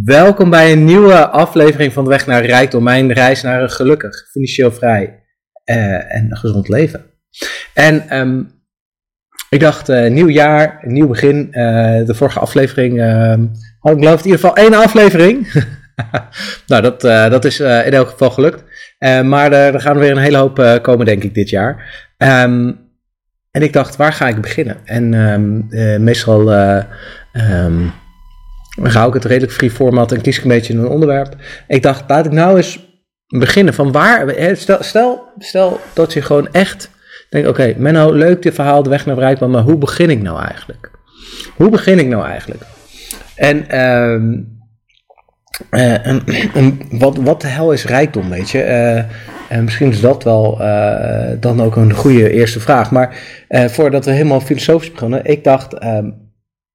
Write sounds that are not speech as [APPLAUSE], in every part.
Welkom bij een nieuwe aflevering van de Weg naar Rijkdom. Mijn reis naar een gelukkig, financieel vrij uh, en gezond leven. En um, ik dacht, uh, nieuw jaar, nieuw begin. Uh, de vorige aflevering had ik geloof in ieder geval één aflevering. [LAUGHS] nou, dat, dat is in elk geval gelukt. maar er, er gaan weer een hele hoop komen, denk ik, dit jaar. Um, en ik dacht, waar ga ik beginnen? En um, meestal... Um, dan hou ik het redelijk free format en kies ik een beetje een onderwerp. Ik dacht, laat ik nou eens beginnen van waar. Stel, stel, stel dat je gewoon echt denkt: oké, okay, Menno, leuk dit verhaal, de weg naar bereikbaar, maar hoe begin ik nou eigenlijk? Hoe begin ik nou eigenlijk? En, um, uh, [CLEARS THROAT] en, wat, wat de hel is rijkdom, weet je? Uh, en misschien is dat wel uh, dan ook een goede eerste vraag. Maar voordat we helemaal filosofisch beginnen, ik dacht.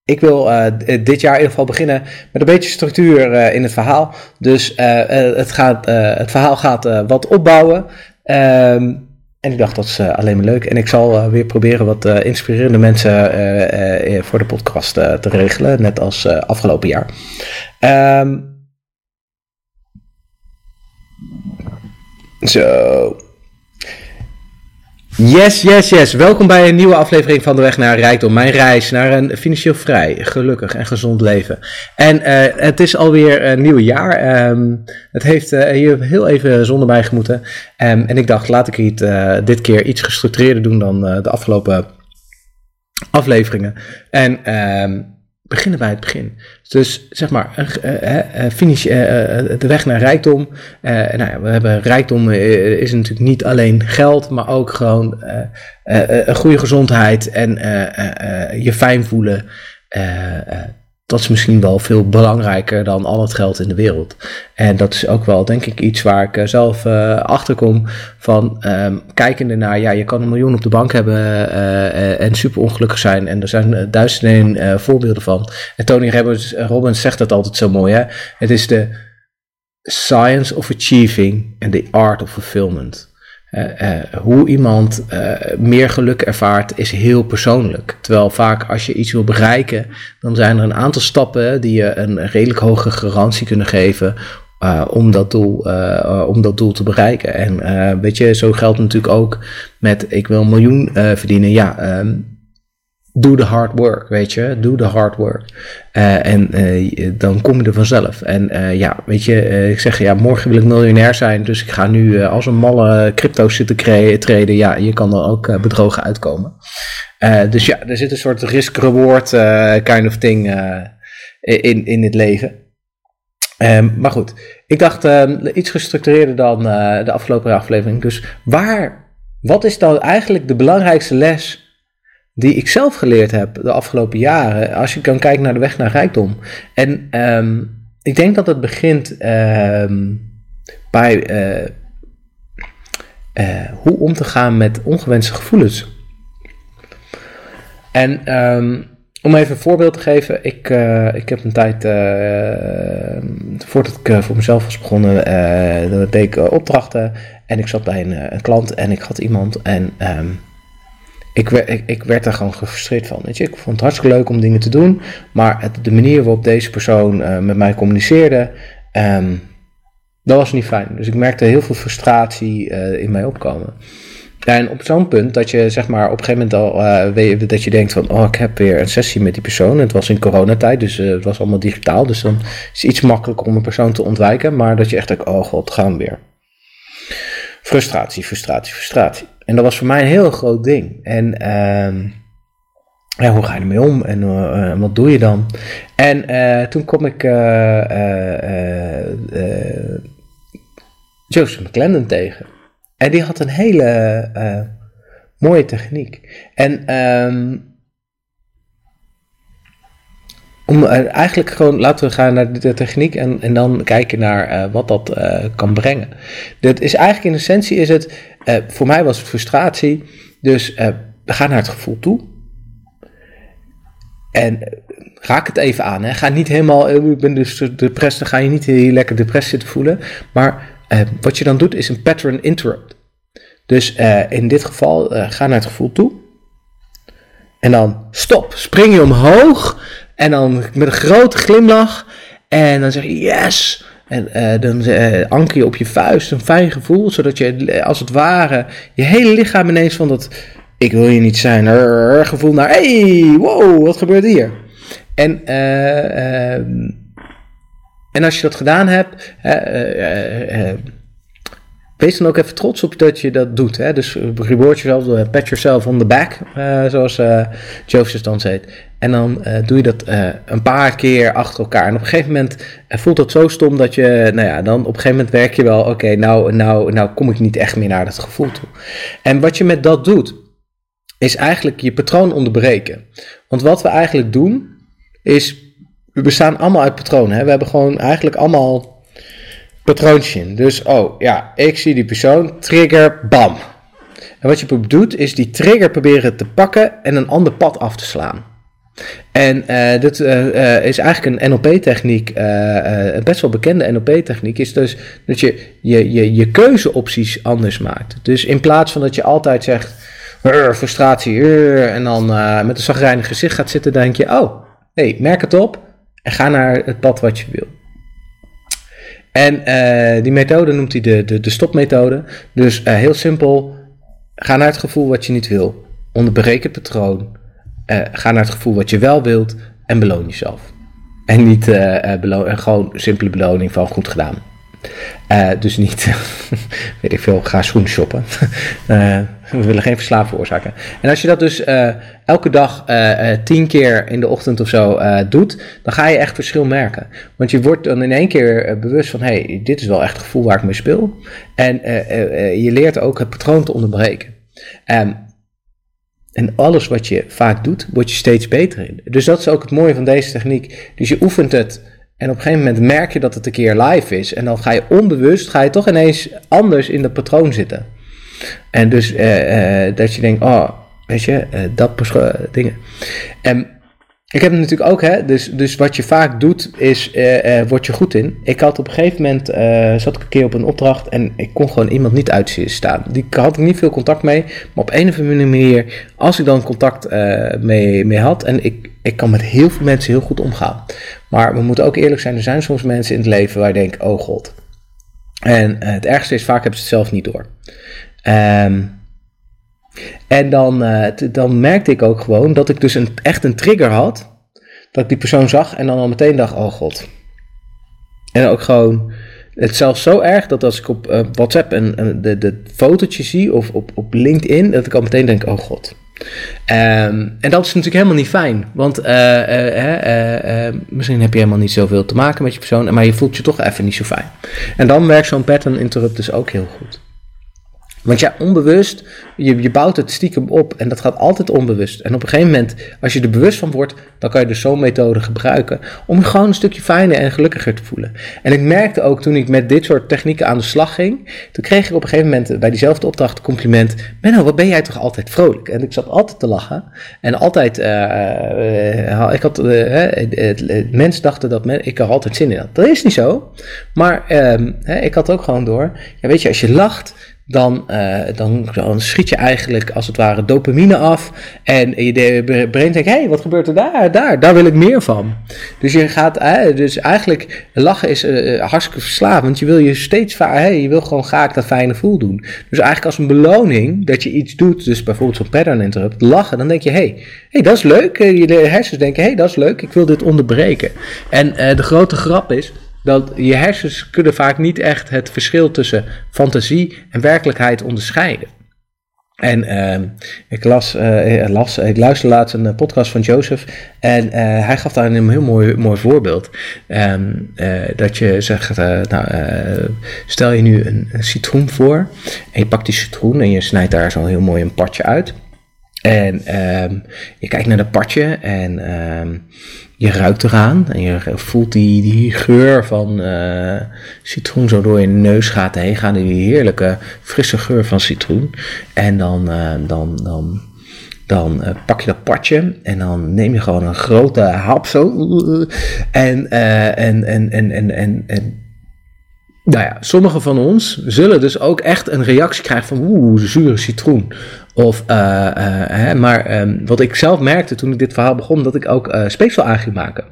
Ik wil uh, dit jaar in ieder geval beginnen met een beetje structuur uh, in het verhaal. Dus het, gaat, het verhaal gaat wat opbouwen. Um, en ik dacht dat is alleen maar leuk. En ik zal weer proberen wat inspirerende mensen voor de podcast te regelen. Net als afgelopen jaar. Um, zo. Yes, yes, yes. Welkom bij een nieuwe aflevering van De Weg naar Rijkdom. Mijn reis naar een financieel vrij, gelukkig en gezond leven. En uh, het is alweer een nieuw jaar. Um, het heeft uh, hier heel even zonder mij gemoeten. Um, en ik dacht, laat ik het uh, dit keer iets gestructureerder doen dan de afgelopen afleveringen. En um, beginnen bij het begin. Dus zeg maar, uh, uh, finish, uh, de weg naar rijkdom. nou ja, we hebben rijkdom is natuurlijk niet alleen geld, maar ook gewoon een goede gezondheid en je fijn voelen dat is misschien wel veel belangrijker dan al het geld in de wereld. En dat is ook wel, denk ik, iets waar ik eh, zelf uh, achter kom. Van um, kijkende naar, ja, je kan een miljoen op de bank hebben uh, en super ongelukkig zijn. En er zijn duizenden voorbeelden van. En Tony Robbins, Robbins zegt dat altijd zo mooi, hè. Het is de science of achieving and the art of fulfillment. Uh, uh, hoe iemand uh, meer geluk ervaart is heel persoonlijk. Terwijl vaak als je iets wil bereiken, dan zijn er een aantal stappen die je een redelijk hoge garantie kunnen geven om, dat doel, om dat doel te bereiken. En weet je, zo geldt natuurlijk ook met ik wil een miljoen verdienen. Ja, um, doe de hard work, weet je. Doe de hard work. Uh, en uh, dan kom je er vanzelf. En uh, ja, weet je, ik zeg ja, morgen wil ik miljonair zijn. Dus ik ga nu als een malle crypto zitten treden. Ja, je kan er ook bedrogen uitkomen. dus ja, er zit een soort risk-reward kind of thing in, in het leven. Um, maar goed, ik dacht ehm, iets gestructureerder dan de afgelopen aflevering. Dus waar, wat is dan eigenlijk de belangrijkste les die ik zelf geleerd heb de afgelopen jaren, als je kan kijken naar de weg naar rijkdom. En um, ik denk dat het begint um, bij uh, uh, hoe om te gaan met ongewenste gevoelens. En um, om even een voorbeeld te geven, ik, uh, ik heb een tijd, voordat ik voor mezelf was begonnen, deed ik opdrachten en ik zat bij een, een, klant en ik had iemand en ik, ik, ik, werd daar gewoon gefrustreerd van. Weet je? Ik vond het hartstikke leuk om dingen te doen, maar de manier waarop deze persoon uh, met mij communiceerde, um, dat was niet fijn. Dus ik merkte heel veel frustratie uh, in mij opkomen. En op zo'n punt dat je zeg maar op een gegeven moment al uh, dat je denkt van oh ik heb weer een sessie met die persoon. Het was in coronatijd, dus het was allemaal digitaal. Dus dan is het iets makkelijker om een persoon te ontwijken. Maar dat je echt denkt, oh god, gaan we weer. Frustratie, frustratie, frustratie. En dat was voor mij een heel groot ding. En uh, ja, hoe ga je ermee om en uh, wat doe je dan? En uh, toen kom ik Joseph McClendon tegen. En die had een hele mooie techniek. En um, om eigenlijk gewoon, laten we gaan naar de techniek en, en dan kijken naar uh, wat dat uh, kan brengen. Dat is eigenlijk in essentie is het, voor mij was het frustratie, dus ga naar het gevoel toe. En raak het even aan. Hè. Ga niet helemaal, ik ben dus depressief, dan ga je niet heel lekker depressie zitten voelen. Maar wat je dan doet is een pattern interrupt. Dus in dit geval, ga naar het gevoel toe. En dan stop, spring je omhoog en dan met een grote glimlach. En dan zeg je yes. En uh, dan uh, anker je op je vuist een fijn gevoel, zodat je als het ware je hele lichaam ineens van dat ik wil hier niet zijn gevoel naar hey, wow, wat gebeurt hier? En, uh, en als je dat gedaan hebt, wees dan ook even trots op dat je dat doet. Hè? Dus reward yourself, pat yourself on the back, zoals Joseph dan zegt. En dan uh, doe je dat uh, een paar keer achter elkaar. En op een gegeven moment uh, voelt dat zo stom dat je, nou ja, dan op een gegeven moment werk je wel, oké, nou, nou, nou kom ik niet echt meer naar dat gevoel toe. En wat je met dat doet, is eigenlijk je patroon onderbreken. Want wat we eigenlijk doen, is, we bestaan allemaal uit patronen. Hè? We hebben gewoon eigenlijk allemaal patroontjes in. Dus, oh ja, ik zie die persoon, trigger, bam. En wat je doet, is die trigger proberen te pakken en een ander pad af te slaan. En uh, dit uh, is eigenlijk een NLP-techniek, een best wel bekende NLP-techniek, is dus dat je je, je je keuzeopties anders maakt. Dus in plaats van dat je altijd zegt, frustratie, en dan met een zagrijnig gezicht gaat zitten, denk je, oh, hey, merk het op en ga naar het pad wat je wil. En die methode noemt hij de, de, de stopmethode. Dus heel simpel, ga naar het gevoel wat je niet wil, onderbreek het patroon uh, ga naar het gevoel wat je wel wilt en beloon jezelf. En niet beloon, gewoon simpele beloning van goed gedaan. dus niet, [LAUGHS] weet ik veel, ga schoenen shoppen. [LAUGHS] we willen geen verslaving veroorzaken. En als je dat dus elke dag tien keer in de ochtend of zo doet, dan ga je echt verschil merken. Want je wordt dan in één keer bewust van, hé, hey, dit is wel echt het gevoel waar ik mee speel. En je leert ook het patroon te onderbreken. Um, en alles wat je vaak doet, word je steeds beter in. Dus dat is ook het mooie van deze techniek. Dus je oefent het en op een gegeven moment merk je dat het een keer live is. En dan ga je onbewust, ga je toch ineens anders in dat patroon zitten. En dus uh, uh, dat je denkt, oh, weet je, uh, dat dingen. En ik heb het natuurlijk ook, hè, dus, dus wat je vaak doet, is, word je goed in. Ik had op een gegeven moment, zat ik een keer op een opdracht en ik kon gewoon iemand niet uitzien staan. Die had ik niet veel contact mee, maar op een of andere manier, als ik dan contact mee, mee had, en ik, ik kan met heel veel mensen heel goed omgaan. Maar we moeten ook eerlijk zijn, er zijn soms mensen in het leven waar je denkt, oh god. En het ergste is, vaak hebben ze het zelf niet door. Um, en dan, uh, dan merkte ik ook gewoon dat ik dus een, echt een trigger had. Dat ik die persoon zag en dan al meteen dacht, oh god. En ook gewoon, het zelfs zo erg dat als ik op uh, WhatsApp een, een, de, de fotootje zie of op, op LinkedIn, dat ik al meteen denk, oh god. Um, en dat is natuurlijk helemaal niet fijn, want uh, misschien heb je helemaal niet zoveel te maken met je persoon, maar je voelt je toch even niet zo fijn. En dan werkt zo'n pattern interrupt dus ook heel goed. Want ja, onbewust, je, je bouwt het stiekem op en dat gaat altijd onbewust. En op een gegeven moment, als je er bewust van wordt, dan kan je dus zo'n methode gebruiken om je gewoon een stukje fijner en gelukkiger te voelen. En ik merkte ook toen ik met dit soort technieken aan de slag ging, toen kreeg ik op een gegeven moment bij diezelfde opdracht compliment, Menno, wat ben jij toch altijd vrolijk? En ik zat altijd te lachen en altijd, uh, ik had, mensen dachten dat ik er altijd zin in had. Dat is niet zo, maar ehm, ik had ook gewoon door, ja, weet je, als je lacht, dan, uh, dan, dan, schiet je eigenlijk als het ware dopamine af. En je brein denkt, hé, hey, wat gebeurt er daar? Daar, daar wil ik meer van. Dus je gaat, uh, dus eigenlijk lachen is uh, hartstikke verslavend. Je wil je steeds vaak, je wil gewoon graag dat fijne voel doen. Dus eigenlijk als een beloning dat je iets doet, dus bijvoorbeeld zo'n pattern interrupt, lachen, dan denk je, hé, hey, hey, dat is leuk. je hersens denken, hé, hey, dat is leuk, ik wil dit onderbreken. En de grote grap is, dat je hersens kunnen vaak niet echt het verschil tussen fantasie en werkelijkheid onderscheiden. En uh, ik, las, uh, ik luisterde laatst een podcast van Joseph en uh, hij gaf daar een heel mooi, mooi voorbeeld. Um, dat je zegt, nou, stel je nu een, citroen voor en je pakt die citroen en je snijdt daar zo heel mooi een partje uit. En um, je kijkt naar dat partje en je ruikt eraan en je voelt die, die geur van uh, citroen zo door je neus gaat heen gaan. Die heerlijke frisse geur van citroen. En dan, uh, dan, dan, dan uh, pak je dat partje en dan neem je gewoon een grote hap zo. En, en, en, en, en, en, en nou ja, sommigen van ons zullen dus ook echt een reactie krijgen van oeh, zure citroen. Of, uh, uh, hè, maar um, wat ik zelf merkte toen ik dit verhaal begon, dat ik ook uh, speeksel aan ging maken.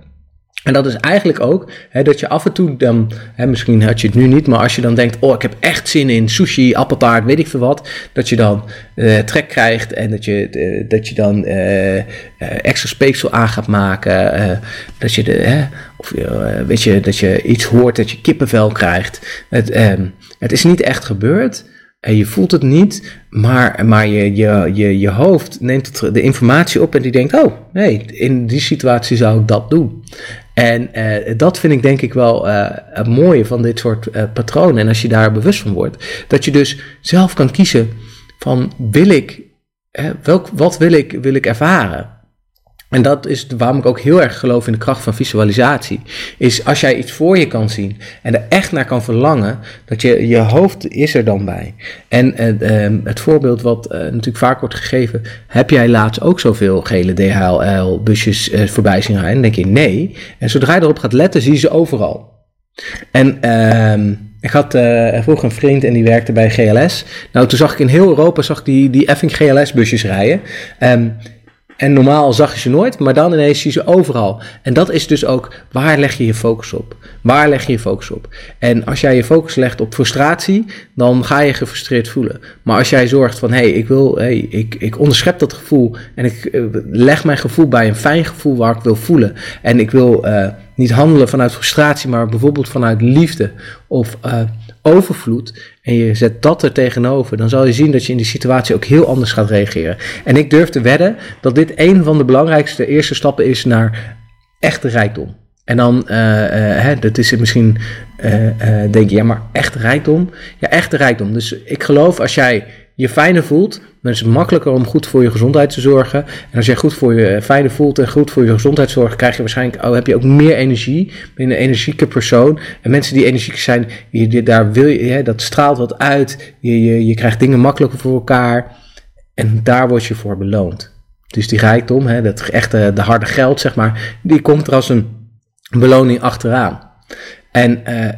En dat is eigenlijk ook hè, dat je af en toe dan, hè, misschien had je het nu niet, maar als je dan denkt, oh ik heb echt zin in sushi, appeltaart, weet ik veel wat, dat je dan trek krijgt en dat je, dat je dan extra speeksel aan gaat maken, dat je de, of weet je, dat je iets hoort, dat je kippenvel krijgt. Het, ehm, het is niet echt gebeurd. En je voelt het niet, maar, maar je, je, je, je hoofd neemt de informatie op en die denkt: Oh, nee, in die situatie zou ik dat doen. En uh, dat vind ik denk ik wel uh, het mooie van dit soort uh, patronen. En als je daar bewust van wordt, dat je dus zelf kan kiezen van wil ik, welk, wat wil ik, wil ik ervaren? En dat is waarom ik ook heel erg geloof in de kracht van visualisatie. Is als jij iets voor je kan zien en er echt naar kan verlangen, dat je, je hoofd is er dan bij. En uh, het voorbeeld wat uh, natuurlijk vaak wordt gegeven, heb jij laatst ook zoveel gele DHL-busjes uh, voorbij zien rijden? Dan denk je nee. En zodra je erop gaat letten, zie je ze overal. En ehm, ik had uh, vroeger een vriend en die werkte bij GLS. Nou, toen zag ik in heel Europa zag die, die effing GLS-busjes rijden. Um, en normaal zag je ze nooit, maar dan ineens zie je ze overal. En dat is dus ook, waar leg je je focus op? Waar leg je je focus op? En als jij je focus legt op frustratie, dan ga je gefrustreerd voelen. Maar als jij zorgt van, hé, hey, ik wil, hey, ik, ik onderschep dat gevoel en ik uh, leg mijn gevoel bij een fijn gevoel waar ik wil voelen. En ik wil uh, niet handelen vanuit frustratie, maar bijvoorbeeld vanuit liefde of uh, overvloed en je zet dat er tegenover, dan zal je zien dat je in die situatie ook heel anders gaat reageren. En ik durf te wedden dat dit een van de belangrijkste eerste stappen is naar echte rijkdom. En dan, uh, uh, hè, dat is misschien, uh, denk je, ja, maar echt rijkdom? Ja, echte rijkdom. Dus ik geloof als jij je fijner voelt, dan is het makkelijker om goed voor je gezondheid te zorgen. En als jij goed voor je fijner voelt en goed voor je gezondheid zorgt, krijg je waarschijnlijk, oh, heb je ook meer energie. Ben een energieke persoon. En mensen die energiek zijn, je, daar wil je, dat straalt wat uit. Je, je, je krijgt dingen makkelijker voor elkaar. En daar word je voor beloond. Dus die rijkdom, hè, dat echte, de harde geld, zeg maar, die komt er als een beloning achteraan. En uh,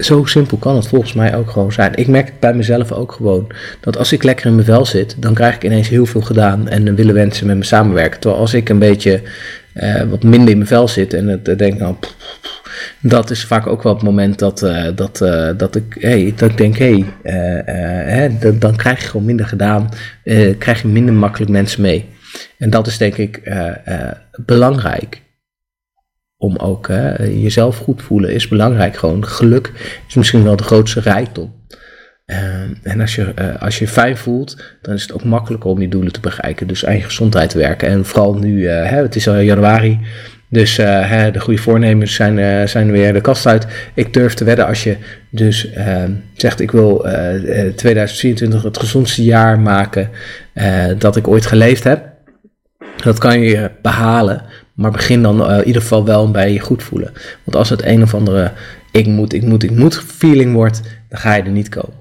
zo simpel kan het volgens mij ook gewoon zijn. Ik merk het bij mezelf ook gewoon. Dat als ik lekker in mijn vel zit, dan krijg ik ineens heel veel gedaan. En willen mensen met me samenwerken. Terwijl als ik een beetje uh, wat minder in mijn vel zit en het uh, denk, nou, dat is vaak ook wel het moment dat, uh, dat, dat, ik, hey, dat ik denk, hé, hey, dan, krijg je gewoon minder gedaan. krijg je minder makkelijk mensen mee. En dat is denk ik belangrijk om ook hè, jezelf goed voelen is belangrijk. Gewoon geluk is misschien wel de grootste rijkdom. Uh, en als je, uh, als je fijn voelt, dan is het ook makkelijker om je doelen te bereiken. Dus aan je gezondheid werken. En vooral nu, uh, hè, het is al januari. Dus hè, de goede voornemens zijn, zijn weer de kast uit. Ik durf te wedden als je dus zegt: Ik wil 2024 het gezondste jaar maken dat ik ooit geleefd heb. Dat kan je behalen maar begin dan uh, in ieder geval wel bij je goed voelen. Want als het een of andere ik moet, ik moet, ik moet feeling wordt, dan ga je er niet komen.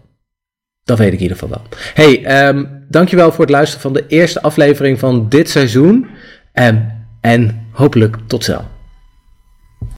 Dat weet ik in ieder geval wel. Hey, um, dankjewel voor het luisteren van de eerste aflevering van dit seizoen. Um, en hopelijk tot snel.